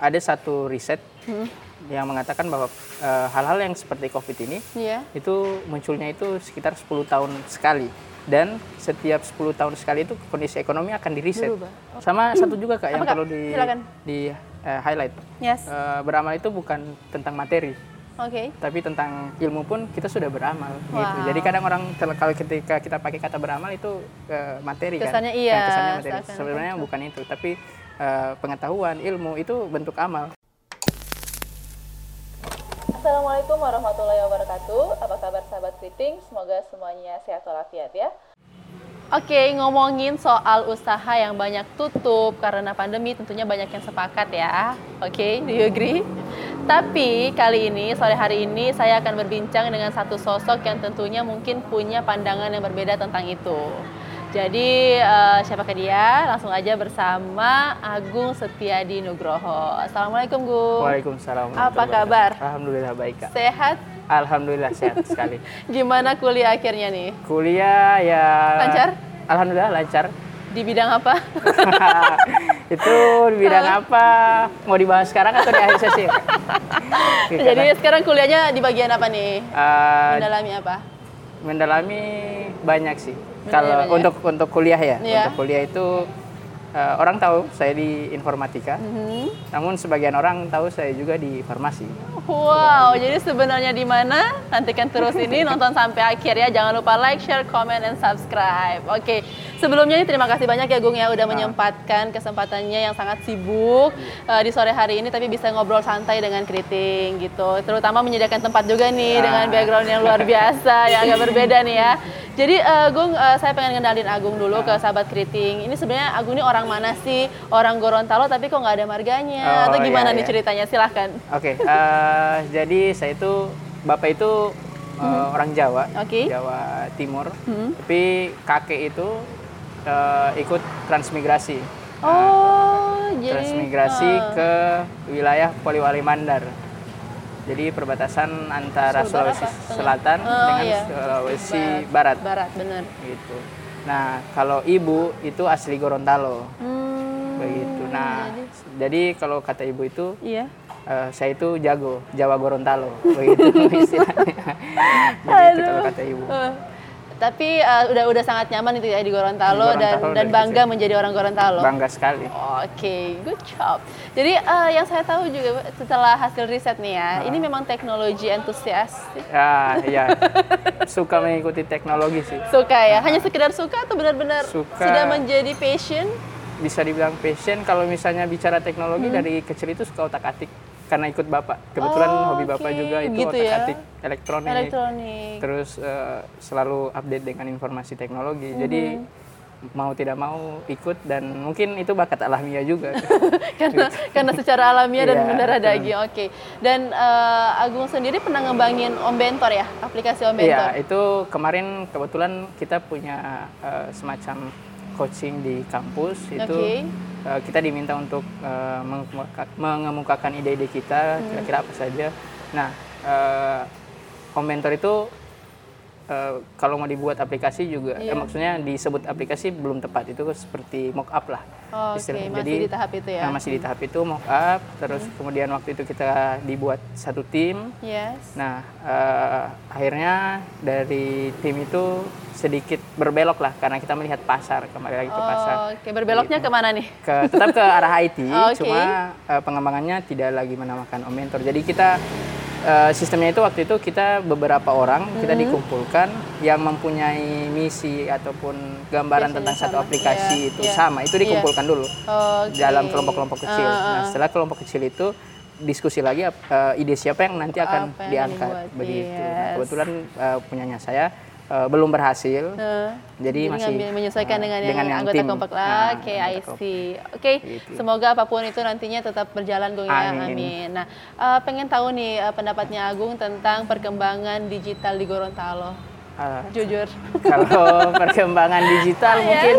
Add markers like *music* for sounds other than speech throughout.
ada satu riset yang mengatakan bahwa eh, hal-hal yang seperti COVID ini Iya. itu munculnya itu sekitar 10 tahun sekali dan setiap 10 tahun sekali itu kondisi ekonomi akan di reset. Berubah. Sama satu juga kak yang Apa, Kak? perlu di Silakan. di eh, highlight. Yes. Eh, beramal itu bukan tentang materi, Oke. tapi tentang ilmu pun kita sudah beramal gitu. Wow. Jadi kadang orang kalau ketika kita pakai kata beramal itu eh, materi Kesannya kan. iya, Nah, kesannya materi. Sebenarnya bukan itu, tapi eh, pengetahuan, ilmu itu bentuk amal. Assalamualaikum warahmatullahi wabarakatuh. Apa kabar sahabat Kriting? Semoga semuanya sehat walafiat ya. Oke, ngomongin soal usaha yang banyak tutup karena pandemi, tentunya banyak yang sepakat ya. Oke, do you agree? Tapi kali ini, sore hari ini, saya akan berbincang dengan satu sosok yang tentunya mungkin punya pandangan yang berbeda tentang itu. Jadi, eh, siapakah dia? Langsung aja bersama Agung Setiadi Nugroho. Assalamualaikum, Gung. Waalaikumsalam. Apa kabar? Alhamdulillah baik kak. Sehat? Alhamdulillah sehat *laughs* sekali. Gimana kuliah akhirnya nih? Kuliah ya. Lancar? Alhamdulillah lancar. Di bidang apa? *laughs* itu di bidang apa? Mau dibahas sekarang atau di akhir sesi? *laughs* Jadi sekarang kuliahnya di bagian apa nih? Eh, Mendalami apa? Mendalami banyak sih. Kalau banyak. untuk untuk kuliah ya, Iya. untuk kuliah itu eh, orang tahu saya di informatika, Mhm. namun sebagian orang tahu saya juga di farmasi. Wow, jadi sebenarnya di mana? Nantikan terus ini *laughs* nonton sampai akhir ya. Jangan lupa like, share, comment, and subscribe. Oke, sebelumnya ini terima kasih banyak ya Gung ya udah menyempatkan kesempatannya yang sangat sibuk eh, di sore hari ini tapi bisa ngobrol santai dengan Kriting gitu. Terutama menyediakan tempat juga nih Ah. dengan background yang luar biasa yang agak berbeda nih ya. Jadi eh, Gung, eh, saya pengen ngenalin Agung dulu ke sahabat Kriting. Ini sebenarnya Agung ini orang mana sih? Orang Gorontalo tapi kok nggak ada marganya? Oh, Atau gimana iya, nih iya. ceritanya? Silahkan. Oke, eh, jadi saya itu bapak itu eh, orang Jawa, Hmm. Oke. Jawa Timur, Hmm. tapi kakek itu eh, ikut transmigrasi. Oh, jadi transmigrasi eh, ke wilayah Poliwali Mandar. Jadi perbatasan antara Sulawesi apa? Selatan Oh, dengan iya. Sulawesi Barat. Barat, bener. Gitu. Nah, kalau ibu itu asli Gorontalo. Hmm, Begitu. Nah, jadi kalau kata ibu itu iya. eh, saya itu jago Jawa Gorontalo. Begitu *laughs* istilahnya. Jadi itu kalau kata ibu. Eh, tapi eh, udah udah sangat nyaman itu ya di Gorontalo, Di dan Gorontalo dan dari bangga kecil. menjadi orang Gorontalo. Bangga sekali. Oke, good job. Jadi eh, yang saya tahu juga setelah hasil riset nih ya, ini memang teknologi entusias. Ya, ya. *laughs* Suka mengikuti teknologi sih. Suka ya? Hanya sekedar suka atau benar-benar sudah menjadi passion? bisa dibilang passion kalau misalnya bicara teknologi Hmm. dari kecil itu suka otak atik karena ikut bapak kebetulan Oh, hobi bapak oke. juga itu Gitu otak ya. atik elektronik, Elektronik. terus eh, selalu update dengan informasi teknologi jadi Hmm. mau tidak mau ikut dan mungkin itu bakat alamiah juga *laughs* karena karena secara alamiah dan Iya, mendarah betul. daging. Oke. Dan eh, Agung sendiri pernah ngembangin Om Bentor ya, aplikasi Om Bentor. Iya itu kemarin kebetulan kita punya eh, semacam coaching di kampus itu Oke. Eh, kita diminta untuk eh, mengemuka- mengemukakan ide-ide kita Hmm. kira-kira apa saja. Nah, eh, Om Mentor itu eh, kalau mau dibuat aplikasi juga, eh, Iya. maksudnya disebut aplikasi belum tepat itu seperti mock up lah. Oke, istilahnya. masih di tahap itu ya. nah, masih di tahap itu mock up. Terus kemudian waktu itu kita dibuat satu tim. Yes. Nah, eh, akhirnya dari tim itu sedikit berbelok lah karena kita melihat pasar kembali lagi ke pasar. Oh, Oke, berbeloknya ke mana nih? Ke, tetap ke arah *laughs* IT, Oke. cuma eh, pengembangannya tidak lagi menamakan Om Mentor. Jadi kita eh, sistemnya itu waktu itu kita beberapa orang kita Hmm. dikumpulkan yang mempunyai misi ataupun gambaran Biasanya tentang satu sama, aplikasi iya, itu iya, sama, itu iya. dikumpulkan dulu Oke. dalam kelompok-kelompok kecil. Ah, ah, Nah, ah. setelah kelompok kecil itu diskusi lagi eh, ide siapa yang nanti akan yang diangkat dibuat, begitu. Nah, yes. kebetulan eh, punyanya saya eh, belum berhasil. Eh, Jadi masih, ngambil- menyesuaikan eh, dengan, dengan yang anggota tim. Nah, lah. Oke, I see. Oke, Gitu. semoga apa pun itu nantinya tetap berjalan Gung ya. Amin. Amin. Nah, eh, pengen tahu nih eh, pendapatnya Agung tentang perkembangan digital di Gorontalo. Eh, Jujur. *laughs* kalau perkembangan digital Yes. mungkin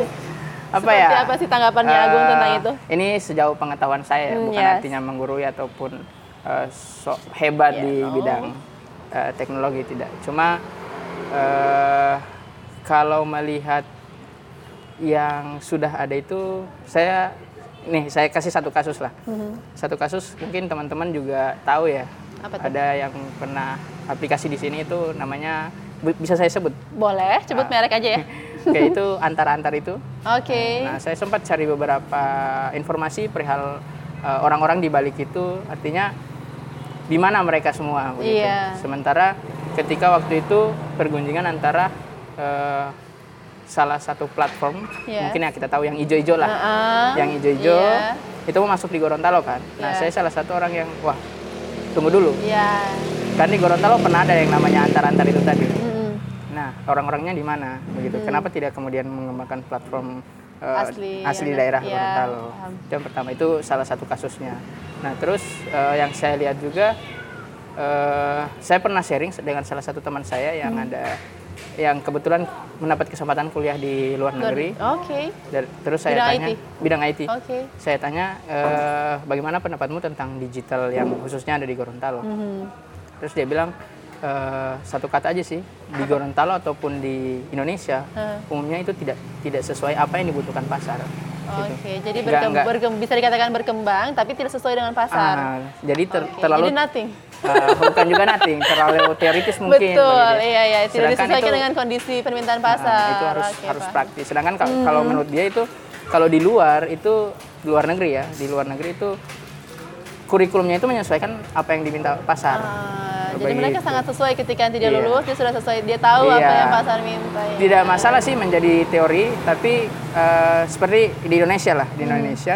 apa Seperti ya? apa sih tanggapannya Agung Eh, tentang itu? Ini sejauh pengetahuan saya, Hmm, bukan yes. artinya menggurui ataupun eh, sok hebat Yeah, di no. bidang eh, teknologi tidak. Cuma eh, kalau melihat yang sudah ada itu, saya nih saya kasih satu kasus lah. Satu kasus mungkin teman-teman juga tahu ya. Apa tuh? Ada yang pernah aplikasi di sini itu namanya bi- bisa saya sebut. Boleh, sebut Ah. merek aja ya. *laughs* Kayak itu antar-antar itu. Oke. Nah, saya sempat cari beberapa informasi perihal uh, orang-orang di balik itu, artinya di mana mereka semua. begitu. Iya. Sementara ketika waktu itu pergunjingan antara uh, salah satu platform, Iya. mungkin ya kita tahu yang ijo-ijo lah, Heeh. yang ijo-ijo Iya. itu mau masuk di Gorontalo kan. Nah, Iya. saya salah satu orang yang wah tunggu dulu, Iya. kan di Gorontalo pernah ada yang namanya antar-antar itu tadi. Mm-mm. Nah, orang-orangnya di mana? Begitu. Kenapa tidak kemudian mengembangkan platform eh, Asli, asli yang- daerah iya, Gorontalo? Itu yang pertama itu salah satu kasusnya. Nah, terus eh, yang saya lihat juga eh, saya pernah sharing dengan salah satu teman saya yang Hmm. ada yang kebetulan mendapat kesempatan kuliah di luar negeri. Oke. Dan terus saya Bidang tanya IT? bidang IT. Oke. Saya tanya eh, bagaimana pendapatmu tentang digital yang khususnya ada di Gorontalo? Mhm. Terus dia bilang eh, satu kata aja sih di Gorontalo ataupun di Indonesia Heeh. umumnya itu tidak tidak sesuai apa yang dibutuhkan pasar. Gitu. Oke, jadi Nggak- berkem- nggak- berkem- bisa dikatakan berkembang tapi tidak sesuai dengan pasar. Ah, jadi ter- Oke, terlalu Jadi nothing. eh, bukan juga nothing, terlalu *laughs* teoritis mungkin. Betul, iya iya, tidak Sedangkan disesuaikan itu- dengan kondisi permintaan Nah, pasar. itu harus Oke, harus praktis. Sedangkan kal- kalau menurut dia itu kalau di luar itu di luar negeri ya, di luar negeri itu kurikulumnya itu menyesuaikan apa yang diminta pasar. Ah, jadi mereka sangat sesuai ketika dia Iya. lulus, dia sudah sesuai, dia tahu apa Iya. yang pasar minta. ya. Tidak masalah sih menjadi teori, tapi eh, seperti di Indonesia lah, di Indonesia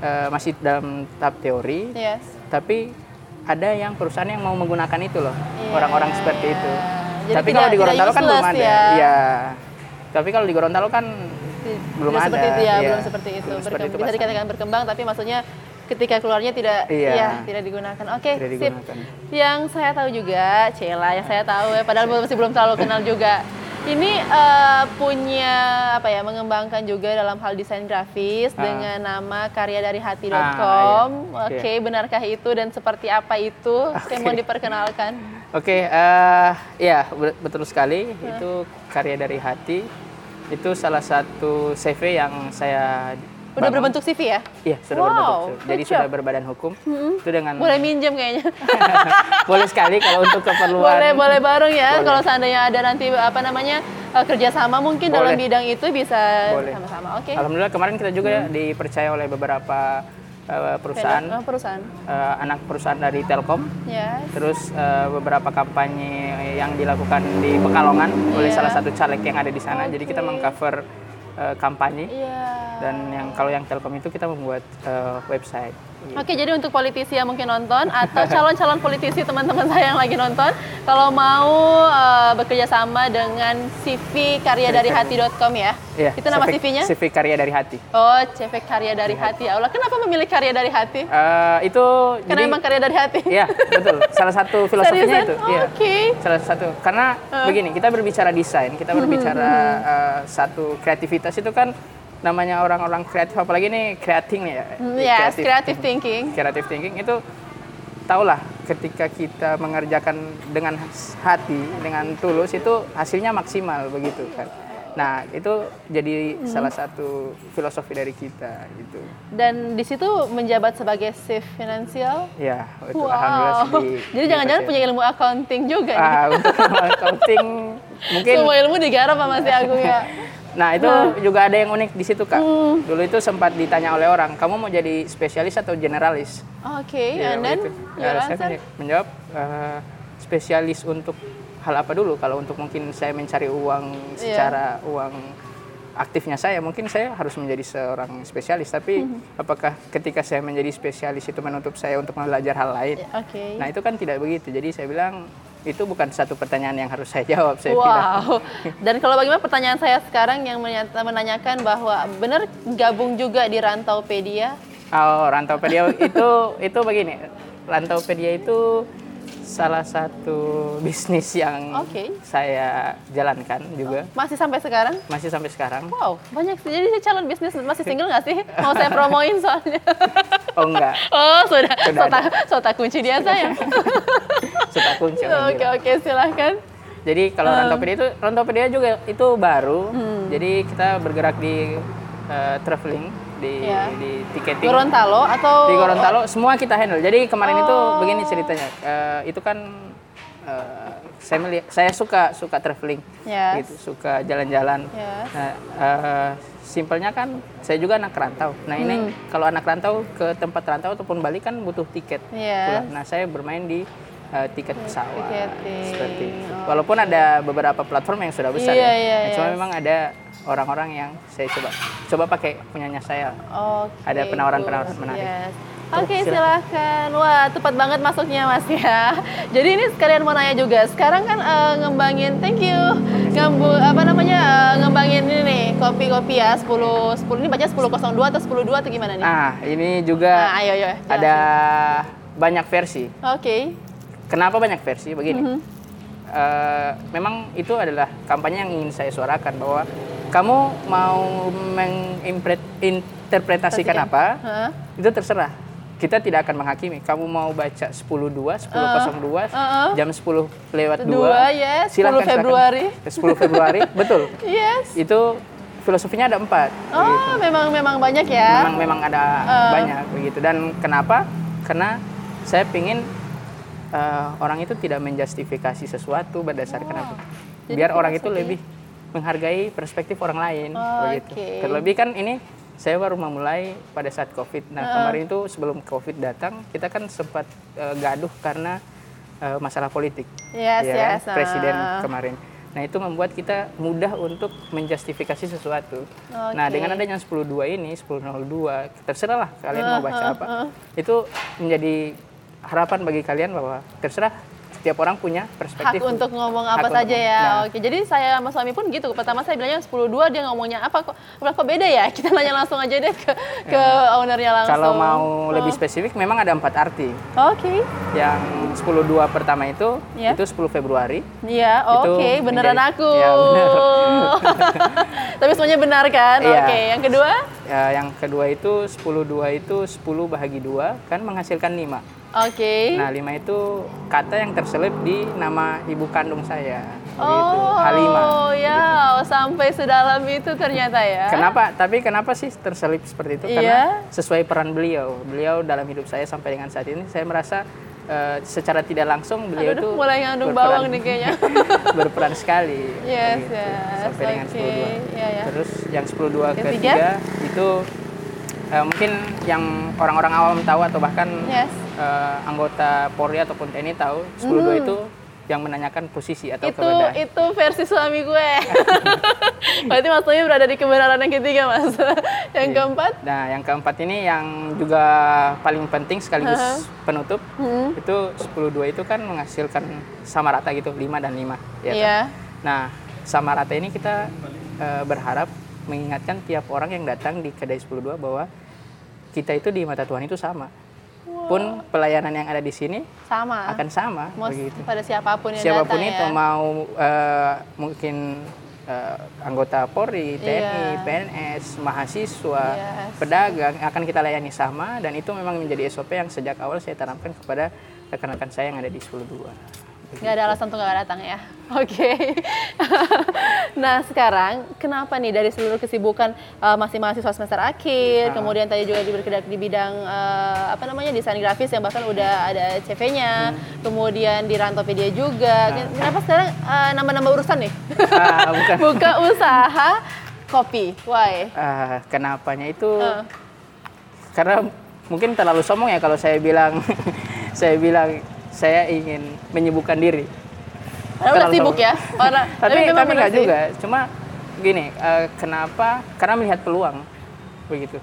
eh, masih dalam tahap teori, Yes. tapi ada yang perusahaan yang mau menggunakan itu loh, Iya, orang-orang seperti itu. Jadi tapi tidak- kalau di tidak Gorontalo kan belum ada, ya. Iya. Tapi kalau di Gorontalo kan belum Tidak ada, seperti itu ya, iya. belum seperti itu. Belum seperti itu bisa dikatakan berkembang, tapi maksudnya ketika keluarnya tidak, Iya. ya, tidak digunakan. Oke, Tidak sip. digunakan. Yang saya tahu juga, Cela, yang saya tahu ya, padahal masih belum terlalu kenal juga. Ini eh, punya apa ya, mengembangkan juga dalam hal desain grafis Ah. dengan nama karyadarihati.com. Ah, iya. Oke, benarkah itu dan seperti apa itu? Saya mau diperkenalkan. Oke, eh ya be- betul sekali. Itu karya dari hati. Itu salah satu CV yang saya Udah bangun. berbentuk CV ya? Iya, sudah Wow, berbentuk. Jadi good sudah job. berbadan hukum. Itu dengan Boleh minjem kayaknya. *laughs* boleh sekali kalau untuk keperluan. boleh boleh bareng ya Boleh. kalau seandainya ada nanti apa namanya eh, kerjasama mungkin dalam Boleh. bidang itu bisa Boleh. sama-sama oke Alhamdulillah kemarin kita juga ya dipercaya oleh beberapa eh, perusahaan Oh, perusahaan eh, anak perusahaan dari Telkom. ya Terus eh, beberapa kampanye yang dilakukan di Pekalongan oleh Iya. salah satu caleg yang ada di sana. Jadi kita mengcover eh, kampanye iya dan yang kalau yang Telkom itu kita membuat eh, website. Oke, jadi untuk politisi yang mungkin nonton atau *laughs* calon-calon politisi teman-teman saya yang lagi nonton, kalau mau eh, bekerja sama dengan CV karya dari hati.com ya, Iya, itu nama CV CV-nya? CV karya dari hati. Oh, CV karya dari hati. Allah, kenapa memilih karya dari hati? Eh, itu Karena jadi emang karya dari hati. Iya, betul. Salah satu *laughs* filosofinya Seriusan? itu. Oh, Iya. Oke. Salah satu karena begini, kita berbicara desain, kita berbicara eh, satu kreativitas itu kan namanya orang-orang kreatif apalagi nih creating ya. Hmm, Yes, creative thinking. Creative thinking itu tahulah ketika kita mengerjakan dengan hati, dengan tulus itu hasilnya maksimal begitu kan. Nah, itu jadi Hmm. salah satu filosofi dari kita gitu. Dan di situ menjabat sebagai chief finansial. Ya, itu alhamdulillah sih di- *laughs* Jadi jangan-jangan punya ilmu accounting juga nih. Ah, untuk accounting *laughs* mungkin Semua ilmu digarap sama si Agung ya. Nah, itu juga ada yang unik di situ, Kak. Hmm. Dulu itu sempat ditanya oleh orang, "Kamu mau jadi spesialis atau generalis?" Oke, Ya, and then begitu. your Eh, saya menjawab eh, spesialis untuk hal apa dulu? Kalau untuk mungkin saya mencari uang Iya. secara uang aktifnya saya, mungkin saya harus menjadi seorang spesialis. Tapi Hmm. apakah ketika saya menjadi spesialis itu menutup saya untuk belajar hal lain? Oke. Nah, itu kan tidak begitu. Jadi saya bilang itu bukan satu pertanyaan yang harus saya jawab. Saya bilang. Wow. Dan kalau bagaimana pertanyaan saya sekarang yang menanyakan bahwa benar gabung juga di Rantaupedia? Oh, Rantaupedia *laughs* itu itu begini. Rantaupedia itu salah satu bisnis yang Oke. saya jalankan juga Masih sampai sekarang? masih sampai sekarang. Wow, banyak sih. Jadi calon bisnis masih single nggak sih? Mau saya promoin soalnya. Oh enggak, Oh, sudah. Sudah Sota, sota kunci dia saya. *laughs* sudah kunci. Oke, alhamdulillah. oke, silahkan. Jadi kalau Rantaupedia itu Rantaupedia juga itu baru. Hmm. Jadi kita bergerak di eh, traveling di Ya. di tiketing Gorontalo atau di Gorontalo semua kita handle. Jadi kemarin itu Oh. begini ceritanya. Eh, itu kan eh, saya melihat saya suka suka traveling, Yes. gitu, suka jalan-jalan. Yes. Nah, eh, simpelnya kan saya juga anak rantau. Nah ini Hmm. kalau anak rantau ke tempat rantau ataupun balik kan butuh tiket. Yes. pulang. Nah saya bermain di eh, tiket pesawat tiketing. seperti itu. Oh. Walaupun ada beberapa platform yang sudah besar Iya, ya. iya, Nah, Cuma yes. memang ada orang-orang yang saya coba coba pakai punyanya saya. Oke, Ada penawaran-penawaran menarik. Yes. Oke, silakan. silakan. Wah, tepat banget masuknya Mas ya. Jadi ini sekalian mau nanya juga. Sekarang kan eh, ngembangin, thank you. Ngembu apa namanya? eh, ngembangin ini nih, kopi-kopi ya 10 10 ini baca 1002 atau 102 atau gimana nih? Nah ini juga Nah, ayo ayo. jelasin. ada banyak versi. Oke. Kenapa banyak versi? Begini, Mhm. Eh, memang itu adalah kampanye yang ingin saya suarakan bahwa kamu mau menginterpretasikan apa, Hah? itu terserah. Kita tidak akan menghakimi. Kamu mau baca 10.2, 10.02, uh-uh. jam 10 lewat 2. Dua, yes, 10 silakan, silakan. Februari. 10 Februari, *laughs* betul. Yes. Itu filosofinya ada empat. Oh, memang memang banyak ya. memang memang ada Eh. banyak begitu dan kenapa karena saya pingin eh, orang itu tidak menjustifikasi sesuatu berdasarkan apa Jadi biar orang itu lebih menghargai perspektif orang lain Oh, begitu oke. terlebih kan ini saya baru memulai pada saat covid nah kemarin itu sebelum covid datang kita kan sempat eh, gaduh karena eh, masalah politik Yes, ya yes, ah. presiden kemarin Nah itu membuat kita mudah untuk menjustifikasi sesuatu. Nah Oke. dengan adanya 10.2 ini, 10.02, terserah lah kalian mau baca apa. Itu menjadi harapan bagi kalian bahwa terserah setiap orang punya hak perspektif. untuk ngomong Hak apa untuk saja ya. Nah, Oke, jadi saya sama suami pun gitu. Pertama saya bilangnya 10.2, dia ngomongnya apa kok? Berapa kok beda ya? Kita nanya langsung aja deh ke ke ownernya langsung. Kalau mau lebih spesifik memang ada empat arti. Oke. Yang 10.2 pertama itu, Ya. itu 10 Februari. Iya, oke, beneran menjadi- aku. Ya, bener. *laughs* Tapi semuanya benar kan? Iya. Oke, yang kedua? Ya, yang kedua itu 10.2 itu 10 bahagi 2 kan menghasilkan 5. Oke. Nah, 5 itu kata yang terselip di nama ibu kandung saya. Oh, Halimah. ya, sampai sedalam itu ternyata ya. Kenapa? Tapi kenapa sih terselip seperti itu? Iya. Karena sesuai peran beliau. Beliau dalam hidup saya sampai dengan saat ini saya merasa eh, secara tidak langsung beliau Aduh, itu mulai ngandung bawang nih kayaknya. *laughs* berperan sekali. Yes, begitu. yes, Sampai dengan oke. 10.2. Iya, ya. Terus yang 10.2 Ketiga? ketiga itu eh, mungkin yang orang-orang awam tahu atau bahkan Yes. eh, anggota Polri ataupun TNI tahu 10.2 itu yang menanyakan posisi atau itu keberadaan. itu versi suami gue. *laughs* Berarti Mas Tommy berada di kebenaran yang ketiga, Mas. *laughs* yang Iya. keempat? Nah, yang keempat ini yang juga paling penting sekaligus penutup Hmm. itu 10.2 itu kan menghasilkan sama rata gitu 5 dan 5 ya. Iya. Nah, sama rata ini kita eh, berharap mengingatkan tiap orang yang datang di kedai 10.2 bahwa kita itu di mata Tuhan itu sama. Pun pelayanan yang ada di sini Sama. akan sama Mau begitu. pada siapa pun yang Siapa pun datang itu ya. mau eh, mungkin eh, anggota Polri, TNI, Iya. PNS, mahasiswa, Yes. pedagang akan kita layani sama dan itu memang menjadi SOP yang sejak awal saya tanamkan kepada rekan-rekan saya yang ada di 10.2. Nggak ada alasan untuk nggak datang ya. *laughs* Oke. nah sekarang kenapa nih dari seluruh kesibukan eh, masih mahasiswa semester akhir, Ah. kemudian tadi juga bergerak di bidang eh, apa namanya desain grafis yang bahkan udah ada CV-nya, Hmm. kemudian di Rantopedia juga. Kenapa sekarang eh, nambah-nambah urusan nih? Ah, bukan. *laughs* Buka usaha kopi. Why? Ah, kenapanya itu Ah. karena mungkin terlalu sombong ya kalau saya bilang *laughs* saya bilang saya ingin menyibukkan diri. Karena udah sibuk ya. Orang, *laughs* tapi tapi benar nggak juga. Cuma gini eh, kenapa? Karena melihat peluang. Begitu.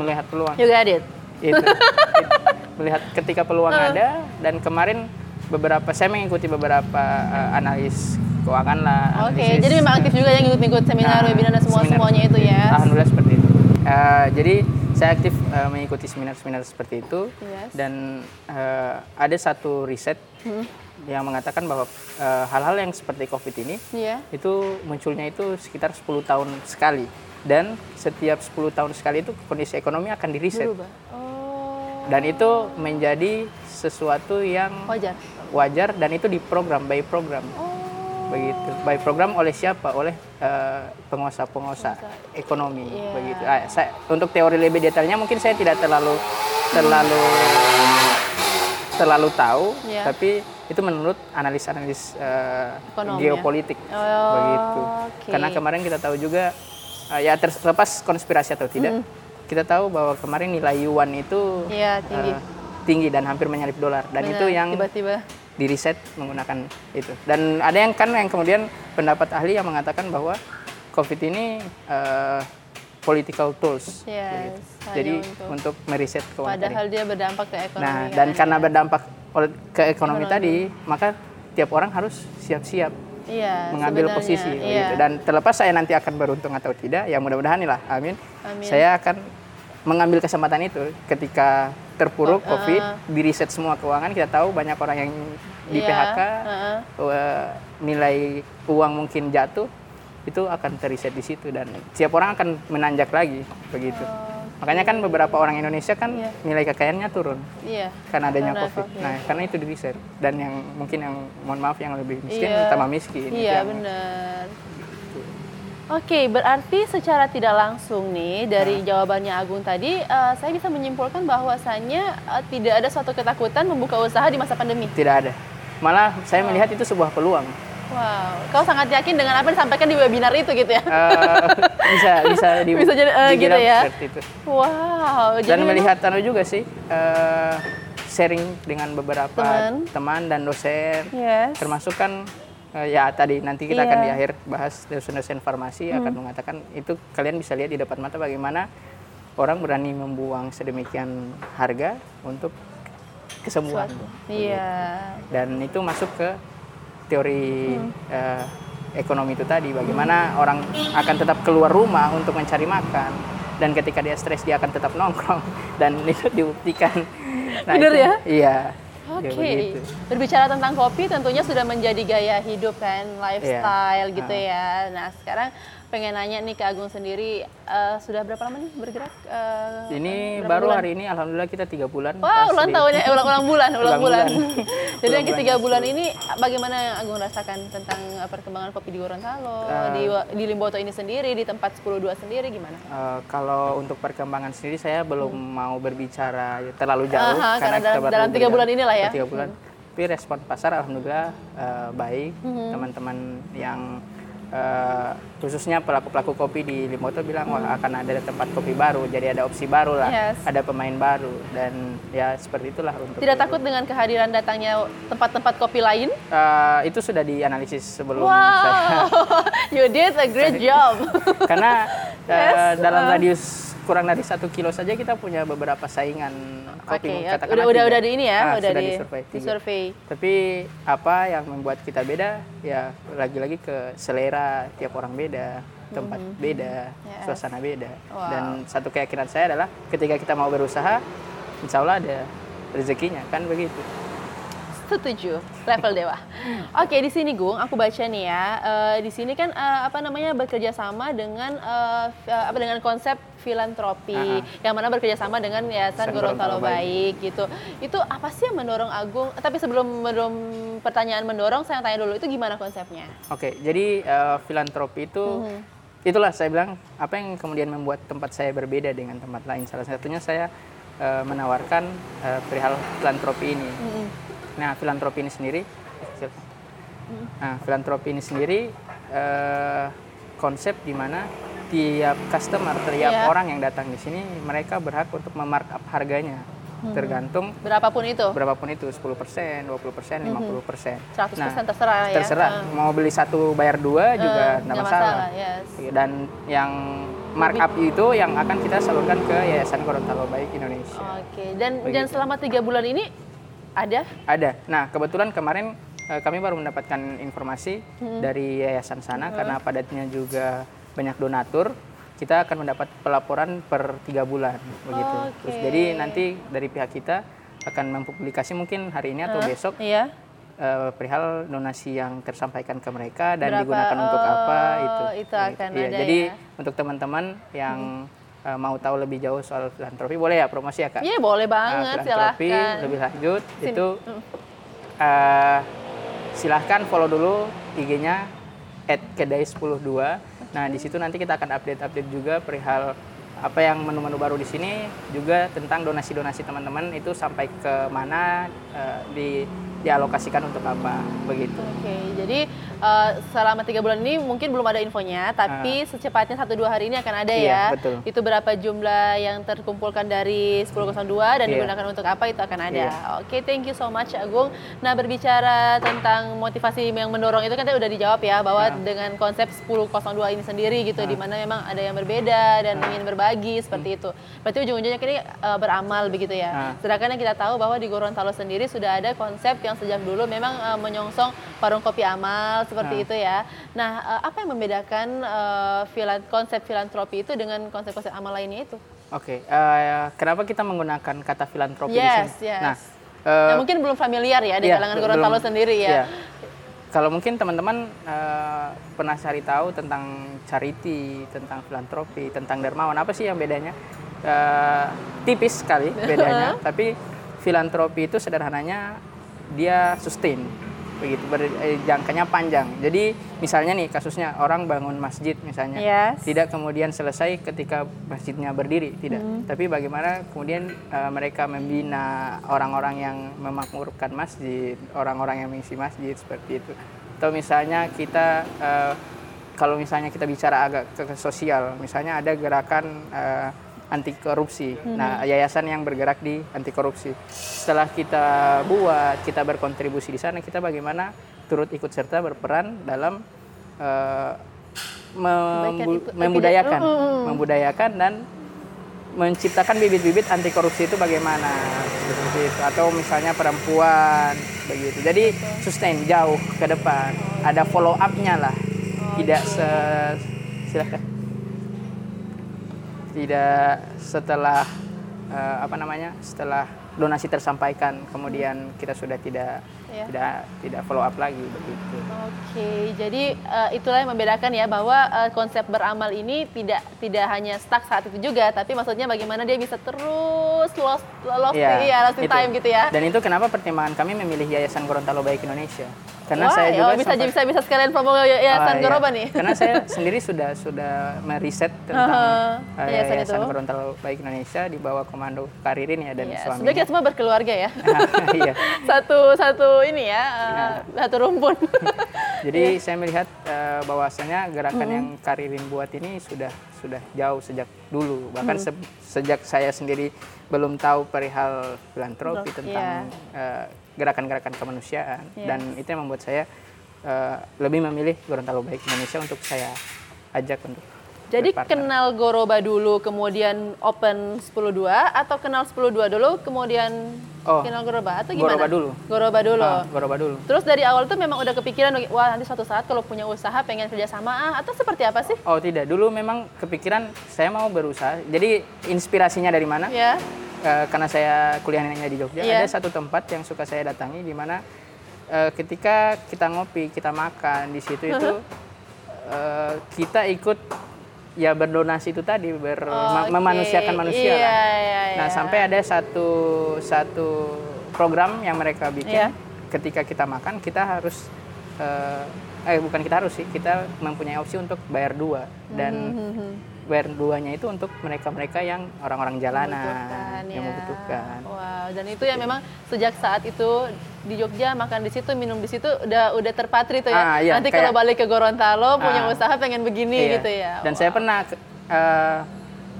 Melihat peluang. You got it. itu. *laughs* Melihat ketika peluang ada dan kemarin beberapa saya mengikuti beberapa eh, analis keuangan lah Oke, analisis, jadi memang aktif juga yang ngikut-ngikut seminar, Nah, webinar dan semua seminar. semuanya itu ya. Alhamdulillah seperti itu. Eh, jadi saya aktif eh, mengikuti seminar-seminar seperti itu Yes. dan eh, ada satu riset Hmm. yang mengatakan bahwa eh, hal-hal yang seperti COVID ini Iya. itu munculnya itu sekitar 10 tahun sekali dan setiap 10 tahun sekali itu kondisi ekonomi akan di reset Berubah. Oh. dan itu menjadi sesuatu yang Wajar. wajar dan itu diprogram by program Oh. Begitu. By program oleh siapa? Oleh eh, penguasa-penguasa ekonomi Iya. begitu. Ah, saya, untuk teori lebih detailnya mungkin saya tidak terlalu terlalu terlalu tahu, Iya. tapi itu menurut analis-analis Ekonomi, ya? geopolitik Oh, begitu. oke. Karena kemarin kita tahu juga eh, ya terlepas konspirasi atau tidak, kita tahu bahwa kemarin nilai yuan itu Iya, tinggi. eh, tinggi dan hampir menyalip dolar dan Benar, itu yang tiba-tiba di riset menggunakan itu. Dan ada yang kan yang kemudian pendapat ahli yang mengatakan bahwa COVID ini eh, political tools. Yes, Jadi untuk- untuk, meriset keuangan tadi. padahal dia berdampak ke ekonomi. Nah, kan? dan karena berdampak oleh- ke ekonomi Ekonomi. tadi, maka tiap orang harus siap-siap iya, mengambil sebenarnya, posisi iya. begitu. Dan terlepas saya nanti akan beruntung atau tidak, ya mudah-mudahan lah, amin. Amin. Saya akan mengambil kesempatan itu ketika terpuruk Oh, COVID, uh. di riset semua keuangan kita tahu banyak orang yang di Iya, PHK, uh-uh. eh, nilai uang mungkin jatuh, itu akan teriset di situ dan setiap orang akan menanjak lagi begitu. Makanya kan beberapa orang Indonesia kan Oh, Iya. nilai kekayaannya turun Iya. karena adanya Karena COVID. COVID. Nah, karena itu di riset dan yang mungkin yang mohon maaf yang lebih miskin Iya. tambah miskin. Iya yang- benar. Oke, berarti secara tidak langsung nih dari Nah. jawabannya Agung tadi, eh, saya bisa menyimpulkan bahwasannya eh, tidak ada suatu ketakutan membuka usaha di masa pandemi. Tidak ada. Malah saya Oh. melihat itu sebuah peluang. Wow, kau sangat yakin dengan apa yang disampaikan di webinar itu gitu ya? Eh, bisa *laughs* bisa di, Bisa jadi, eh, gitu ya. seperti itu. Wow, Dan jadi memang- melihat anu juga sih eh, sharing dengan beberapa Teman. teman dan dosen Yes. termasuk kan eh, ya tadi nanti kita akan Iya. di akhir bahas dosen-dosen farmasi akan Hmm. mengatakan itu kalian bisa lihat di depan mata bagaimana orang berani membuang sedemikian harga untuk kesembuhan. Iya. Dan itu masuk ke teori Hmm. eh, ekonomi itu tadi bagaimana orang akan tetap keluar rumah untuk mencari makan dan ketika dia stres dia akan tetap nongkrong *laughs* dan itu dibuktikan. Bener itu- ya? Iya. Oke, Ya, begitu. berbicara tentang kopi tentunya sudah menjadi gaya hidup kan, lifestyle Iya. gitu ya. Nah sekarang pengen nanya nih ke Agung sendiri, eh, sudah berapa lama nih bergerak? Eh, Ini baru bulan? hari ini alhamdulillah kita tiga bulan. Wah, pas ulang tahunnya, eh, ulang, ulang bulan, ulang Ulang bulan. bulan. *laughs* Jadi yang ketiga bulan bulan ini bagaimana yang Agung rasakan tentang eh, perkembangan kopi di Gorontalo, Eh. di, di Limboto ini sendiri, di tempat 102 sendiri gimana? Eh, kalau untuk perkembangan sendiri saya belum mau berbicara terlalu jauh Hmm. Aha, karena kita dalam- dalam tiga bulan inilah ya. Tiga bulan. Tapi respon pasar alhamdulillah eh, baik. Hmm. Teman-teman yang eh, khususnya pelaku-pelaku kopi di Limoto bilang wah akan ada tempat kopi baru, jadi ada opsi baru lah, Yes. ada pemain baru dan ya seperti itulah untuk Tidak itu. takut dengan kehadiran datangnya tempat-tempat kopi lain? Eh, itu sudah dianalisis sebelum saya Wow, *laughs* you did a great job. *laughs* karena *laughs* Yes, dalam uh. radius kurang dari satu kilo saja kita punya beberapa saingan kopi ya. katakanlah udah udah udah di ini ya, Ah, udah sudah di, disurvey, di survei. tapi apa yang membuat kita beda ya lagi-lagi ke selera tiap orang beda tempat beda Mhm. Yes. suasana beda Wow. dan satu keyakinan saya adalah ketika kita mau berusaha insya Allah ada rezekinya kan begitu Setuju, level dewa. Oke, di sini Gung, aku baca nih ya. eh, di sini kan eh, apa namanya bekerja sama dengan eh, apa dengan konsep filantropi, Ah, yang mana bekerja sama dengan Yayasan Gorontalo Baik gitu. Itu apa sih yang mendorong Agung? Tapi sebelum belum pertanyaan mendorong, saya tanya dulu itu gimana konsepnya? Oke, jadi eh, filantropi itu Mhm. itulah saya bilang apa yang kemudian membuat tempat saya berbeda dengan tempat lain. Salah satunya saya menawarkan eh, perihal filantropi ini. Mhm. Nah, filantropi ini sendiri, eh, nah filantropi ini sendiri eh, konsep di mana tiap customer, tiap Iya. orang yang datang di sini mereka berhak untuk memarkup harganya, tergantung Berapapun itu, berapapun itu 10%, 20%, 50%. 100% terserah ya. terserah Eh, mau beli satu bayar dua juga eh, tidak nggak masalah. yes. Dan yang markup itu yang akan kita salurkan ke Yayasan Gorontalo Baik Indonesia. Oke, dan dan Begitu. selama tiga bulan ini ada? Ada. Nah, kebetulan kemarin eh, kami baru mendapatkan informasi Hmm. dari yayasan sana karena padatnya juga banyak donatur. Kita akan mendapat pelaporan per tiga bulan begitu. Terus Oke. jadi nanti dari pihak kita akan mempublikasi mungkin hari ini atau besok Iya. eh, perihal donasi yang tersampaikan ke mereka dan Berapa, digunakan untuk apa oh, itu. itu akan Iya, ada Jadi ya. untuk teman-teman yang eh, mau tahu lebih jauh soal filantropi boleh ya promosi ya kak. Iya boleh Nah, banget, filantropi silahkan. lebih lanjut Sini. itu eh, silahkan follow dulu IG-nya @kedai102. Nah, di situ nanti kita akan update-update juga perihal apa yang menu-menu baru di sini juga tentang donasi-donasi teman-teman itu sampai ke mana uh, di dialokasikan untuk apa begitu. Oke, jadi uh, selama tiga bulan ini mungkin belum ada infonya, tapi uh. secepatnya satu dua hari ini akan ada iya, ya. Betul. Itu berapa jumlah yang terkumpulkan dari 1002 dan iya. digunakan untuk apa itu akan ada. Iya. Oke, thank you so much Agung. Nah berbicara tentang motivasi yang mendorong itu kan tadi udah dijawab ya bahwa uh. dengan konsep 1002 ini sendiri gitu, uh. di mana memang ada yang berbeda dan uh. ingin berbagi seperti hmm. itu. Berarti ujung-ujungnya ini uh, beramal begitu ya. Uh. Sedangkan yang kita tahu bahwa di Gorontalo sendiri sudah ada konsep yang sejak dulu memang uh, menyongsong warung kopi amal seperti nah. itu ya. Nah, uh, apa yang membedakan uh, filan, konsep filantropi itu dengan konsep-konsep amal lainnya itu? Oke, okay. uh, kenapa kita menggunakan kata filantropi yes, di sini? Yes. Nah, uh, nah, mungkin belum familiar ya di yeah, kalangan Gorontalo sendiri ya. Yeah. Kalau mungkin teman-teman uh, pernah cari tahu tentang charity, tentang filantropi, tentang dermawan, apa sih yang bedanya? Uh, tipis sekali *laughs* bedanya, tapi filantropi itu sederhananya dia sustain begitu berjangkanya eh, panjang. Jadi misalnya nih kasusnya orang bangun masjid misalnya, yes. tidak kemudian selesai ketika masjidnya berdiri, tidak. Hmm. Tapi bagaimana kemudian uh, mereka membina orang-orang yang memakmurkan masjid, orang-orang yang mengisi masjid seperti itu. Atau misalnya kita uh, kalau misalnya kita bicara agak ke, ke sosial, misalnya ada gerakan uh, anti korupsi. Hmm. Nah, yayasan yang bergerak di anti korupsi. Setelah kita buat, kita berkontribusi di sana, kita bagaimana turut ikut serta berperan dalam uh, membu membudayakan, uh. membudayakan dan menciptakan bibit-bibit anti korupsi itu bagaimana seperti itu atau misalnya perempuan begitu jadi sustain jauh ke depan ada follow up-nya lah tidak se silahkan tidak setelah uh, apa namanya setelah donasi tersampaikan kemudian kita sudah tidak ya. tidak tidak follow up lagi begitu. Oke, jadi uh, itulah yang membedakan ya bahwa uh, konsep beramal ini tidak tidak hanya stuck saat itu juga, tapi maksudnya bagaimana dia bisa terus lost lost ya, ya lost in time gitu ya. Dan itu kenapa pertimbangan kami memilih Yayasan Gorontalo Baik Indonesia. Karena Wah, saya juga oh, bisa sempat, bisa bisa sekalian promo Yayasan oh, Goroba nih. Karena saya *laughs* sendiri sudah sudah meriset tentang uh, uh, Yayasan, Yayasan Gorontalo Baik Indonesia di bawah komando Karirin ya dan yes. suaminya. Sebenarnya kita semua berkeluarga ya. *laughs* iya. *laughs* satu satu ini ya uh, satu rumpun. *laughs* Jadi yeah. saya melihat uh, bahwasanya gerakan mm yang Karirin buat ini sudah sudah jauh sejak dulu. Bahkan mm se sejak saya sendiri belum tahu perihal filantropi tentang yeah. uh, gerakan-gerakan kemanusiaan yeah. dan itu yang membuat saya uh, lebih memilih Gorontalo Baik Indonesia untuk saya ajak untuk jadi kenal Goroba dulu, kemudian open 102 atau kenal 102 dulu, kemudian oh, kenal Goroba atau gimana? Goroba dulu. Goroba dulu. Ah, Goroba dulu. Terus dari awal tuh memang udah kepikiran, wah nanti suatu saat kalau punya usaha pengen kerja sama ah atau seperti apa sih? Oh tidak, dulu memang kepikiran saya mau berusaha. Jadi inspirasinya dari mana? Ya. Yeah. karena saya kuliahnya di Jogja, yeah. ada satu tempat yang suka saya datangi di mana uh, ketika kita ngopi, kita makan di situ itu uh, kita ikut ya berdonasi itu tadi ber oh, memanusiakan manusia iya, kan. Iya, iya. Nah, sampai ada satu satu program yang mereka bikin iya. ketika kita makan kita harus uh, eh bukan kita harus sih, kita mempunyai opsi untuk bayar dua dan mm -hmm. Bayar duanya itu untuk mereka-mereka yang orang-orang jalanan membutuhkan, yang ya. membutuhkan. Wow, dan itu ya memang sejak saat itu di Jogja makan di situ minum di situ udah udah terpatri tuh ya. Ah, iya, Nanti kalau balik ke Gorontalo punya ah, usaha pengen begini iya. gitu ya. Dan wow. saya pernah uh,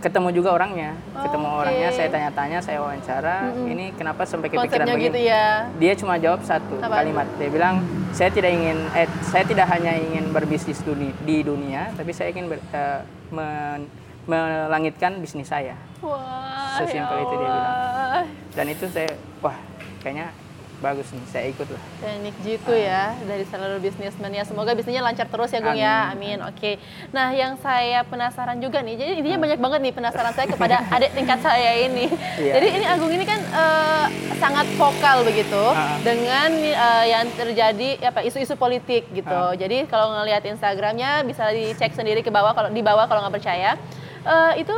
ketemu juga orangnya, oh, ketemu okay. orangnya, saya tanya-tanya, saya wawancara, mm-hmm. ini kenapa sampai kepikiran Konsepnya begini? Gitu ya. Dia cuma jawab satu Apa? kalimat, dia bilang saya tidak ingin, eh, saya tidak hanya ingin berbisnis dunia, di dunia, tapi saya ingin ber, uh, men, melangitkan bisnis saya. Wah, Sesimpel ya itu dia bilang. Dan itu saya, wah, kayaknya bagus nih saya ikut lah teknik jitu uh. ya dari seluruh bisnismen ya semoga bisnisnya lancar terus ya Gung ya amin oke okay. nah yang saya penasaran juga nih jadi intinya uh. banyak banget nih penasaran saya kepada *laughs* adik tingkat saya ini yeah. jadi ini Agung ini kan uh, sangat vokal begitu uh. dengan uh, yang terjadi apa isu-isu politik gitu uh. jadi kalau ngelihat Instagramnya bisa dicek sendiri ke bawah kalau di bawah kalau nggak percaya uh, itu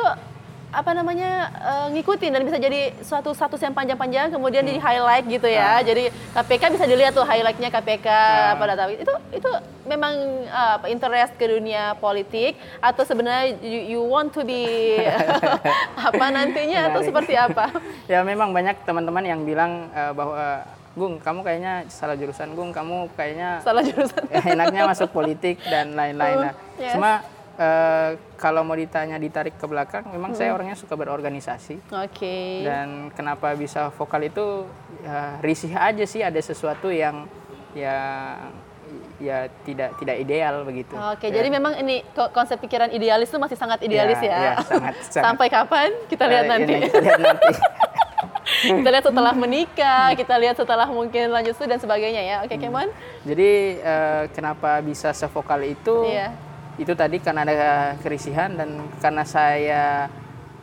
apa namanya uh, ngikutin dan bisa jadi suatu status yang panjang-panjang kemudian di highlight gitu ya. Ah. Jadi KPK bisa dilihat tuh highlightnya KPK Ah. pada tahun itu itu memang uh, interest ke dunia politik atau sebenarnya you, you want to be *laughs* *laughs* apa nantinya atau seperti apa? *laughs* ya memang banyak teman-teman yang bilang eh, bahwa Gung kamu kayaknya salah jurusan Gung kamu kayaknya Salah jurusan. ya, enaknya masuk politik dan lain-lain. Nah, Oh, yes. cuma eh, kalau mau ditanya ditarik ke belakang, memang saya Hmm. orangnya suka berorganisasi Oke. dan kenapa bisa vokal itu ya, risih aja sih ada sesuatu yang ya ya tidak tidak ideal begitu. Oke, Ya. jadi memang ini ko- konsep pikiran idealis itu masih sangat idealis Ya, ya. ya, sangat, *laughs* sangat. Sampai kapan? Kita lihat Eh, nanti. ini kita lihat nanti. *laughs* *laughs* kita lihat setelah menikah, kita lihat setelah mungkin lanjut studi dan sebagainya ya. Oke, Kemon? Jadi eh, kenapa bisa sevokal itu? Iya. Itu tadi karena ada kerisihan dan karena saya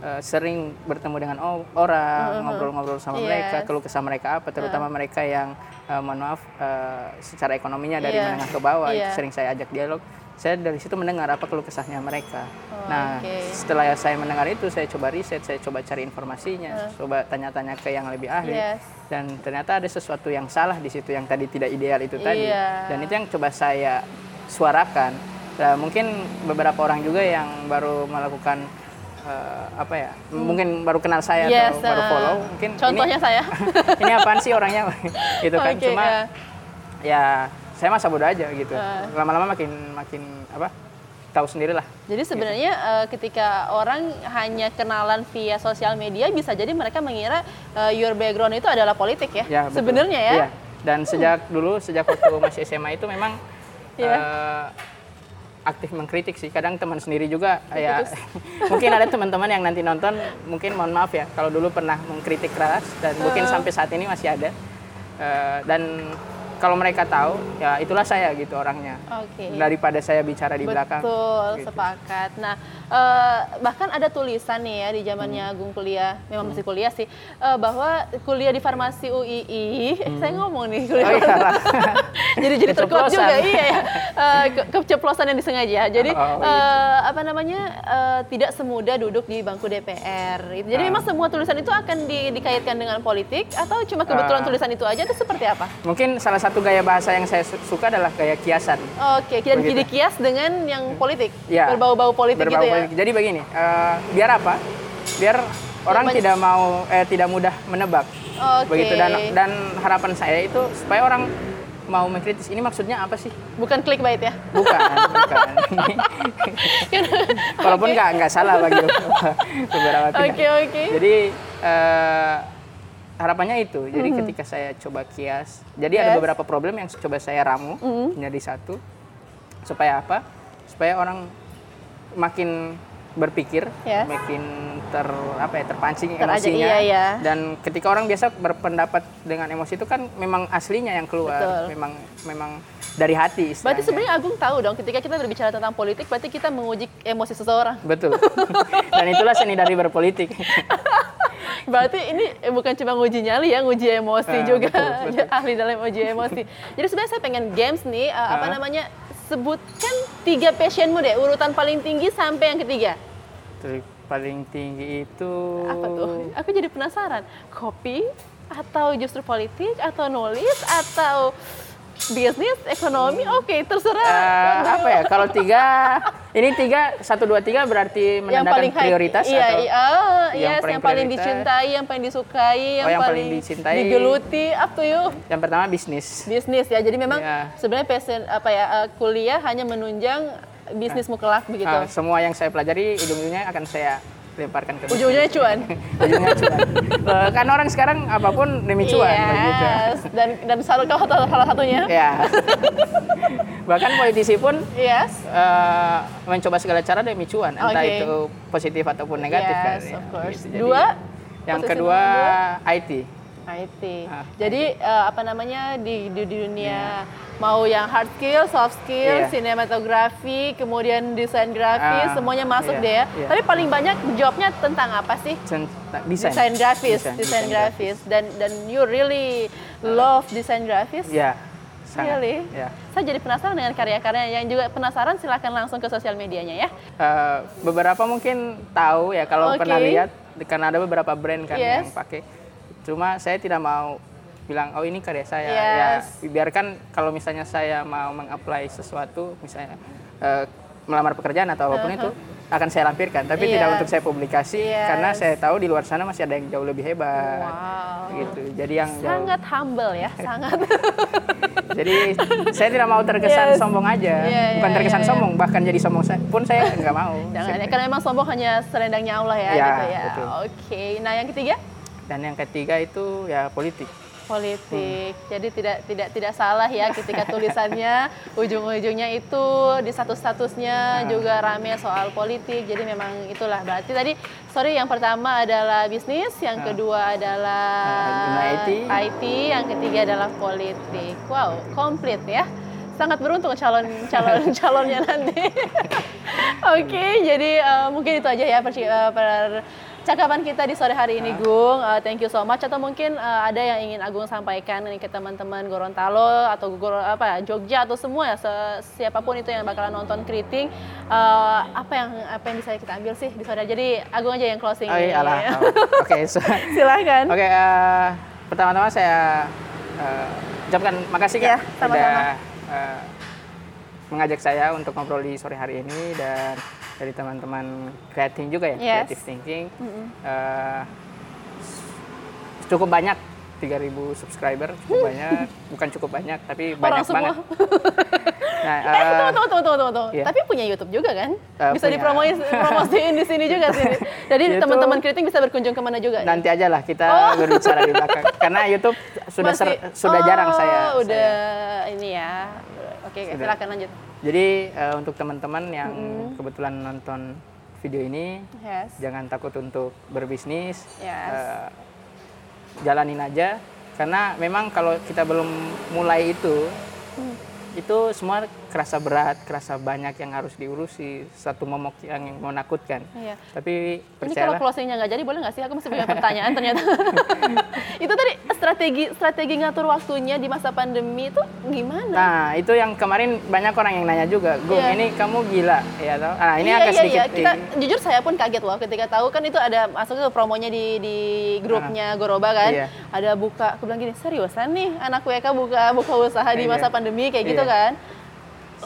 eh, sering bertemu dengan orang, ngobrol-ngobrol sama Yes. mereka, keluh kesah mereka apa, terutama mereka yang eh, mohon maaf eh, secara ekonominya dari Iya. menengah ke bawah, itu Iya. sering saya ajak dialog. Saya dari situ mendengar apa keluh kesahnya mereka. Oh, nah, oke. setelah saya mendengar itu, saya coba riset, saya coba cari informasinya, coba tanya-tanya ke yang lebih ahli Yes. dan ternyata ada sesuatu yang salah di situ yang tadi tidak ideal itu tadi Iya. dan itu yang coba saya suarakan Nah, mungkin beberapa orang juga yang baru melakukan eh, apa ya mungkin baru kenal saya Hmm. Yes, atau baru uh, follow mungkin contohnya ini, saya. *laughs* ini apaan sih orangnya *laughs* gitu kan Oke, cuma ya. ya saya masa bodoh aja gitu Uh. lama-lama makin makin apa tahu sendiri lah Jadi sebenarnya eh, ketika orang hanya kenalan via sosial media bisa jadi mereka mengira eh, your background itu adalah politik ya. Ya, sebenarnya ya. Iya. Dan sejak dulu, sejak waktu masih SMA itu memang Iya. eh, aktif mengkritik sih. Kadang teman sendiri juga ya *laughs* mungkin ada teman-teman yang nanti nonton mungkin mohon maaf ya kalau dulu pernah mengkritik keras dan mungkin sampai saat ini masih ada. Eh, dan kalau mereka tahu ya itulah saya gitu orangnya. Oke. Daripada saya bicara di belakang. Betul, gitu. sepakat. Nah, eh, bahkan ada tulisan nih ya di zamannya Hmm. Agung kuliah, memang masih kuliah sih, eh, bahwa kuliah di farmasi UII, eh, saya ngomong nih kuliah. Hmm. Oh iya. *laughs* jadi jadi terkuat juga, iya ya. Eh, ke- keceplosan yang disengaja. Jadi Oh, gitu. eh, apa namanya eh, tidak semudah duduk di bangku DPR. Itu. Jadi Ah. memang semua tulisan itu akan di- dikaitkan dengan politik atau cuma kebetulan Ah. tulisan itu aja? Itu seperti apa? Mungkin salah satu gaya bahasa yang saya su- suka adalah gaya kiasan. Oke, dan Begitu. dikias dengan yang politik, Ya. berbau-bau politik Berbau gitu ya. politik. Jadi begini, eh, biar apa? Biar orang banyak- tidak mau eh tidak mudah menebak. Oke. Begitu dan dan harapan saya itu supaya orang mau mengkritis ini maksudnya apa sih? Bukan clickbait ya. Bukan, bukan. *laughs* Walaupun nggak nggak salah bagi *laughs* beberapa pihak. Oke, oke. Jadi eh, harapannya itu. Jadi ketika saya coba kias, jadi ada. Yes. beberapa problem yang coba saya ramu Mm-hmm. menjadi satu. Supaya apa? Supaya orang makin berpikir, Yes. makin ter apa ya terpancing Terajak, emosinya. iya, iya. Dan ketika orang biasa berpendapat dengan emosi itu kan memang aslinya yang keluar, Betul. memang memang dari hati. Berarti istilahnya. sebenarnya Agung tahu dong ketika kita berbicara tentang politik berarti kita menguji emosi seseorang. Betul. *laughs* Dan itulah seni dari berpolitik. *laughs* Berarti ini eh, bukan cuma nguji nyali ya, nguji emosi Ah, juga. betul, betul. *laughs* Ahli dalam uji emosi. Jadi sebenarnya saya pengen games nih eh, apa Ah. namanya? Sebutkan tiga passionmu deh, urutan paling tinggi sampai yang ketiga. Trik paling tinggi itu Apa tuh? Aku jadi penasaran. Kopi atau justru politik atau nulis atau bisnis, ekonomi? Oke, terserah. Eh, apa ya? Kalau tiga, ini tiga satu dua tiga berarti yang menandakan paling high- prioritas iya, atau iya, oh, yang yes, paling yang paling prioritas? dicintai, yang paling disukai, yang, yang paling paling, dicintai. digeluti, up to you. yang pertama bisnis. Bisnis ya, jadi memang Iya. sebenarnya passion apa ya eh, kuliah hanya menunjang bisnismu kelak begitu. Ah, semua yang saya pelajari ujung-ujungnya akan saya lemparkan ke. Ujung-ujungnya cuan. *laughs* Ujungnya cuan. Kan orang sekarang apa pun demi cuan begitu. yes. Dan dan selalu kau salah salah satunya. *laughs* Ya. Bahkan politisi pun Yes. eh, mencoba segala cara demi cuan, entah itu positif ataupun negatif kan. Yes, ya. of course. Gitu. Jadi, Dua, Yang posisi kedua nomor IT. IT. Ah, Jadi eh, apa namanya di, di, di dunia mau yang hard skill, soft skill, Iya. sinematografi, kemudian desain grafis, Ah, semuanya masuk iya, deh ya. iya. Tapi paling banyak jobnya tentang apa sih? Desain. Desain grafis, Desain- desain grafis. Dan dan you really love desain grafis? Ya, sangat. Really? Ya. Saya jadi penasaran dengan karya-karya yang juga penasaran silahkan langsung ke sosial medianya ya. Eh, beberapa mungkin tahu ya kalau Oke. pernah lihat karena ada beberapa brand kan Yes. yang pakai. Cuma saya tidak mau bilang oh ini karya saya. Yes. Ya biarkan kalau misalnya saya mau mengapply sesuatu misalnya eh, melamar pekerjaan atau apa pun itu akan saya lampirkan tapi tidak Yes. untuk saya publikasi Yes. karena saya tahu di luar sana masih ada yang jauh lebih hebat. Wow. Gitu. Jadi yang jauh- Sangat humble ya, *laughs* sangat. Jadi saya tidak mau terkesan Yes. sombong aja, Iya, bukan terkesan iya. sombong, bahkan jadi sombong saya- pun saya nggak mau. Jangan ya, Saya- karena memang sombong hanya selendangnya Allah ya, Ya, gitu ya. Oke, nah yang ketiga Dan yang ketiga itu ya politik. politik. Jadi tidak tidak tidak salah ya ketika tulisannya *laughs* ujung-ujungnya itu di status-statusnya Nah. juga rame soal politik. Jadi memang itulah berarti tadi sorry yang pertama adalah bisnis, yang Nah. kedua adalah Nah, IT. IT, yang ketiga adalah politik. Wow, komplit ya. Sangat beruntung calon calon *laughs* calonnya nanti. *laughs* Oke, jadi eh, mungkin itu aja ya eh, percakapan kita di sore hari ini, Gung. Eh, thank you so much. Atau mungkin eh, ada yang ingin Agung sampaikan nih ke teman-teman Gorontalo atau Goro, apa Jogja atau semua ya siapa pun itu yang bakalan nonton Keriting. eh, apa yang apa yang bisa kita ambil sih di sore? Jadi Agung aja yang closing. Oh iya. Oh, *laughs* Oke, so- Silahkan. oke. eh, pertama-tama saya eh, ucapkan makasih kak sama-sama. sudah eh, mengajak saya untuk ngobrol di sore hari ini dan dari teman-teman creating juga ya, Yes. creative thinking. Eh, cukup banyak 3000 subscriber, cukup banyak, bukan cukup banyak tapi banyak Orang semua. banget. *laughs* Nah, Eh, eh, tunggu, tunggu, tunggu, tunggu. Iya. Tapi punya YouTube juga kan? Eh, bisa punya. dipromoin promosiin di sini juga sih. *laughs* Jadi teman-teman kriting bisa berkunjung ke mana juga? nih? nanti aja lah kita Oh. *laughs* berbicara di belakang. Karena YouTube sudah ser- Masih- sudah jarang Oh, saya. Udah saya. ini ya. Oke, Sudah. silakan lanjut. Jadi eh, untuk teman-teman yang kebetulan nonton video ini, Yes. jangan takut untuk berbisnis. Yes. Eh, jalanin aja. Karena memang kalau kita belum mulai itu, Hmm. itu semua kerasa berat, kerasa banyak yang harus diurusi, satu momok yang menakutkan. Iya. Tapi Ini kalau closingnya nggak jadi boleh nggak sih? Aku masih punya pertanyaan ternyata. *laughs* itu tadi strategi strategi ngatur waktunya di masa pandemi itu gimana? Nah, itu yang kemarin banyak orang yang nanya juga, Gung, Iya. ini kamu gila, ya toh? Nah, ini iya, agak iya, sedikit. iya. Kita, jujur saya pun kaget loh ketika tahu kan itu ada masuk ke promonya di di grupnya Goroba kan. Iya. Ada buka, aku bilang gini, seriusan nih anak WK buka buka usaha di Iya. masa pandemi kayak gitu Iya. kan.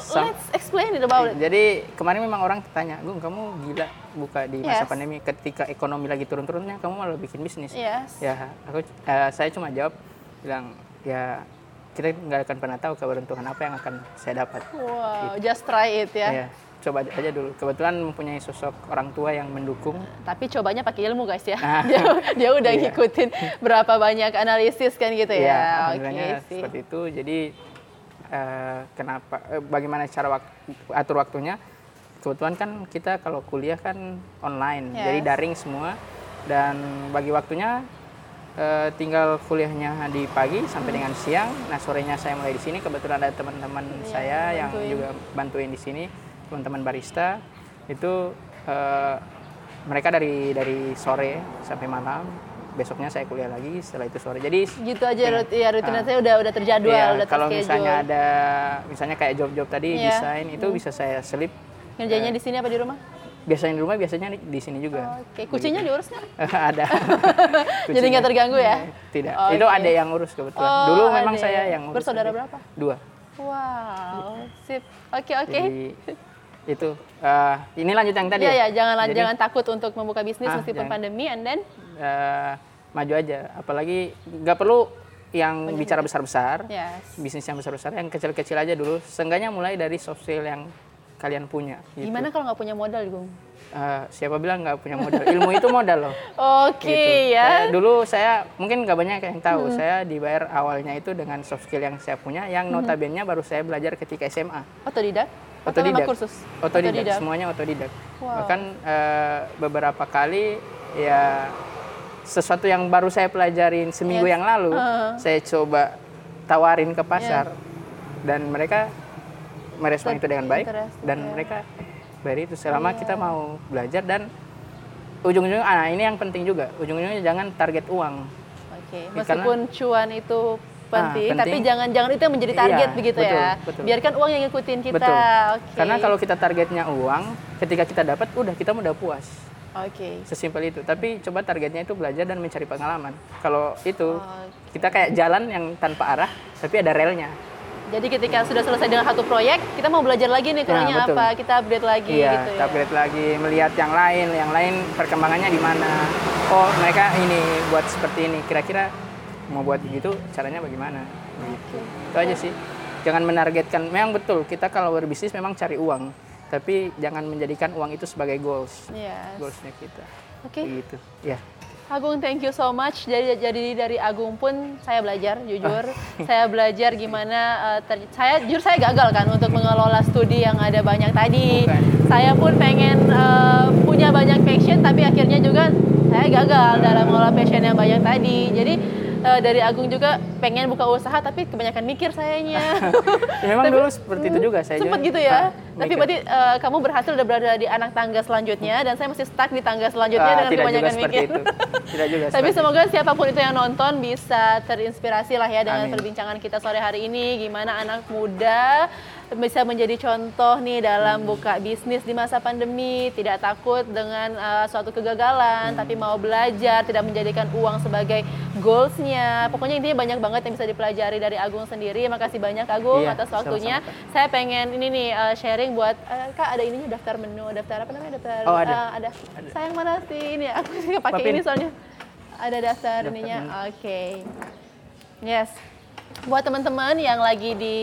Let's explain it about it. Jadi kemarin memang orang tanya, Gung, kamu gila buka di masa Yes. pandemi ketika ekonomi lagi turun-turunnya, kamu malah bikin bisnis. Yes. Ya, aku eh, saya cuma jawab bilang ya kita nggak akan pernah tahu keberuntungan apa yang akan saya dapat. Wow, just try it ya. Ya, coba aja dulu. Kebetulan mempunyai sosok orang tua yang mendukung. Tapi cobanya pakai ilmu guys ya. Nah. *laughs* dia, dia udah Iya. ngikutin berapa banyak analisis kan gitu Iya, ya. Oke alhamdulillahnya sih. seperti itu. Jadi eh, kenapa eh, bagaimana cara wak- atur waktunya? Kebetulan kan kita kalau kuliah kan online, Yes. jadi daring semua dan bagi waktunya eh, tinggal kuliahnya di pagi sampai dengan siang. Nah, sorenya saya mulai di sini kebetulan ada teman-teman Iya, saya yang bantuin. juga bantuin di sini, teman-teman barista. Itu eh, mereka dari dari sore sampai malam. Besoknya saya kuliah lagi, setelah itu sore. Jadi Gitu aja Iya. rut ya rutinitasnya Ah. udah udah terjadwal, Iya, udah kalau misalnya ada misalnya kayak job-job tadi Iya. desain itu bisa saya selip Ngerjainnya Eh. di sini apa di rumah? biasanya di rumah biasanya di, di sini juga Oke, kucingnya diurus nggak? *laughs* ada *laughs* Jadi nggak terganggu ya? tidak Oke. itu ada yang urus kebetulan Oh, dulu memang saya ya. yang urus Bersaudara berapa? dua Wow, sip. Oke oke. jadi itu eh, ini lanjut yang tadi Iya ya? ya, jangan Jadi, jangan takut untuk membuka bisnis Ah, meskipun jangan. pandemi and then eh, maju aja apalagi nggak perlu yang bicara besar-besar yes. bisnis yang besar-besar yang kecil-kecil aja dulu seenggaknya mulai dari soft skill yang kalian punya gitu. Gimana kalau nggak punya modal, Gung? Eh, siapa bilang nggak punya modal? Ilmu itu modal loh. *laughs* Oke Gitu. ya. Saya- dulu saya mungkin nggak banyak yang tahu. Saya dibayar awalnya itu dengan soft skill yang saya punya, yang notabene baru saya belajar ketika SMA. Otodidak? Otodidak. kursus? Otodidak, semuanya otodidak. Wow. Bahkan eh, beberapa kali ya sesuatu yang baru saya pelajarin seminggu Yes. yang lalu, Uh. saya coba tawarin ke pasar dan mereka merespon itu dengan baik dan ya. mereka bayar itu selama kita mau belajar dan ujung-ujungnya ah ini yang penting juga ujung-ujungnya jangan target uang Oke, Ya, meskipun cuan itu penting, Ah, tapi penting. jangan jangan itu yang menjadi target Iya, begitu betul, ya. betul. Biarkan uang yang ngikutin kita. Betul. Oke. Karena kalau kita targetnya uang, ketika kita dapat, udah kita udah puas. Oke. Sesimpel itu. Tapi coba targetnya itu belajar dan mencari pengalaman. Kalau itu Oke. kita kayak jalan yang tanpa arah, tapi ada relnya. Jadi ketika sudah selesai dengan satu proyek, kita mau belajar lagi nih kurangnya Ya, betul. apa, kita update lagi iya, gitu kita ya. upgrade lagi, melihat yang lain, yang lain perkembangannya di mana. Oh, mereka ini buat seperti ini. Kira-kira mau buat begitu, caranya bagaimana? Gitu. Itu aja sih. Jangan menargetkan. Memang betul, kita kalau berbisnis memang cari uang, tapi jangan menjadikan uang itu sebagai goals. Yes. Goalsnya kita. Oke. Gitu. Ya. Agung, thank you so much. Jadi jadi dari Agung pun saya belajar, jujur. Ah. *laughs* saya belajar gimana uh, ter- saya jujur saya gagal kan untuk mengelola studi yang ada banyak tadi. Bukan. Saya pun pengen uh, punya banyak passion tapi akhirnya juga saya gagal dalam mengelola passion yang banyak tadi. Jadi uh, dari Agung juga pengen buka usaha tapi kebanyakan mikir sayanya. *laughs* Ya, memang dulu seperti itu juga saya. Sempet juga. gitu ya. Ah, Tapi mikir. berarti uh, kamu berhasil udah berada di anak tangga selanjutnya dan saya masih stuck di tangga selanjutnya Ah, dengan kebanyakan mikir. itu. Tidak juga *laughs* Tapi seperti itu. semoga siapa pun itu yang nonton bisa terinspirasi lah ya dengan Amin. perbincangan kita sore hari ini. Gimana anak muda bisa menjadi contoh nih dalam Hmm. buka bisnis di masa pandemi, tidak takut dengan uh, suatu kegagalan, Hmm. tapi mau belajar, tidak menjadikan uang sebagai goalsnya. Pokoknya intinya banyak banget yang bisa dipelajari dari Agung sendiri. Makasih banyak Agung Iya, atas waktunya. sama-sama, Saya pengen ini nih uh, sharing buat uh, kak ada ininya daftar menu, daftar apa namanya daftar? Oh, ada. uh, ada. Sayang mana sih ini? *laughs* Aku sih pakai ini soalnya. Ada daftar Daftar ininya. Oke. Yes. Buat teman-teman yang lagi di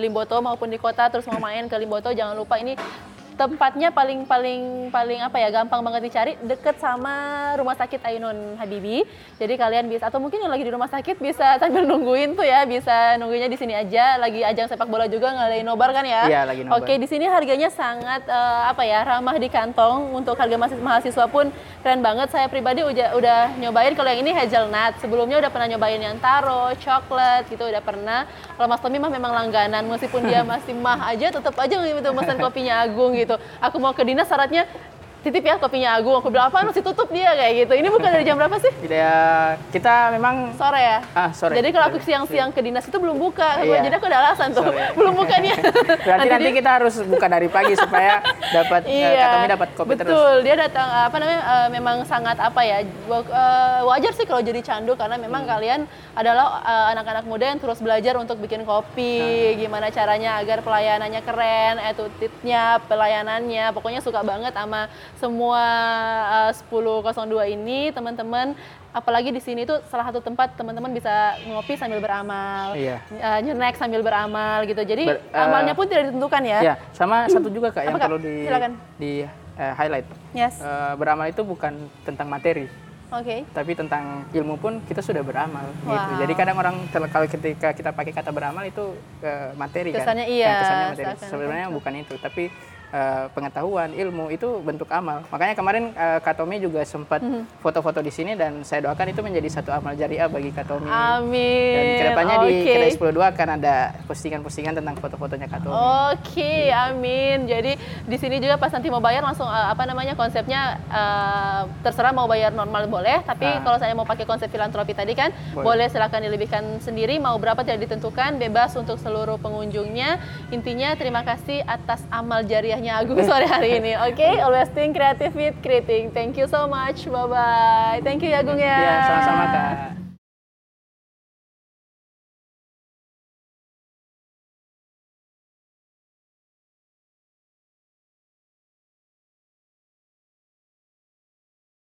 Limboto maupun di kota terus mau main ke Limboto jangan lupa ini tempatnya paling paling paling apa ya gampang banget dicari deket sama rumah sakit Ainun Habibi. Jadi kalian bisa atau mungkin yang lagi di rumah sakit bisa *laughs* sambil nungguin tuh ya bisa nungguinnya di sini aja. Lagi ajang sepak bola juga ngadain nobar kan ya? Iya, lagi nobar. oke di sini harganya sangat eh, apa ya ramah di kantong. Untuk harga mahasiswa, mahasiswa pun keren banget. Saya pribadi udah udah nyobain. Kalau yang ini hazelnut sebelumnya udah pernah nyobain yang taro coklat gitu udah pernah. Kalau Mas Tommy mah memang langganan. Meskipun dia *laughs* masih mah aja tetap aja gitu mesen *laughs* kopinya Agung gitu aku mau ke dinas syaratnya titip ya kopinya Agung aku bilang apa masih tutup dia kayak gitu ini bukan dari jam berapa sih Tidak, kita memang sore ya ah sore. jadi kalau aku Sore. siang-siang ke dinas itu belum buka Iya. jadi aku ada alasan tuh Sore. belum bukanya *laughs* Berarti nanti, dia- kita harus buka dari pagi supaya dapat Iya, iya. kami dapat kopi betul. terus. Dia datang apa namanya eh, memang sangat apa ya wa- eh, wajar sih kalau jadi candu karena memang Hmm. kalian adalah eh, anak-anak muda yang terus belajar untuk bikin kopi, Nah. gimana caranya agar pelayanannya keren, attitude-nya, pelayanannya, pokoknya suka banget sama semua eh, 1002 ini teman-teman. Apalagi di sini tuh salah satu tempat teman-teman bisa ngopi sambil beramal, Iya. eh, nyenek sambil beramal gitu. Jadi Ber- eh, amalnya pun tidak ditentukan ya. Ya, sama satu juga kak yang Kak? perlu di Silakan. di eh, highlight. Yes. Eh, beramal itu bukan tentang materi, Oke. tapi tentang ilmu pun kita sudah beramal. Gitu. Wow. Jadi kadang orang kalau ketika kita pakai kata beramal itu eh, materi Kesannya kan. iya, Yang kesannya materi. Sebenarnya bukan itu, tapi eh, pengetahuan, ilmu itu bentuk amal. Makanya kemarin eh, Kak Tommy juga sempat Mhm. foto-foto di sini dan saya doakan itu menjadi satu amal jariah bagi Kak Tommy. Amin. Dan ke depannya di Oke. Kedai 10.2 akan ada postingan-postingan tentang foto-fotonya Kak Tommy. Oke, amin. Jadi di sini juga pas nanti mau bayar langsung eh, apa namanya konsepnya eh, terserah mau bayar normal boleh, tapi Ah. kalau saya mau pakai konsep filantropi tadi kan boleh, Boleh. silakan dilebihkan sendiri mau berapa tidak ditentukan, bebas untuk seluruh pengunjungnya. Intinya terima kasih atas amal jariahnya Agung *laughs* sore hari ini. Oke, always think creative with creating. Thank you so much. Bye bye. Thank you ya Agung ya. Iya, sama-sama Kak.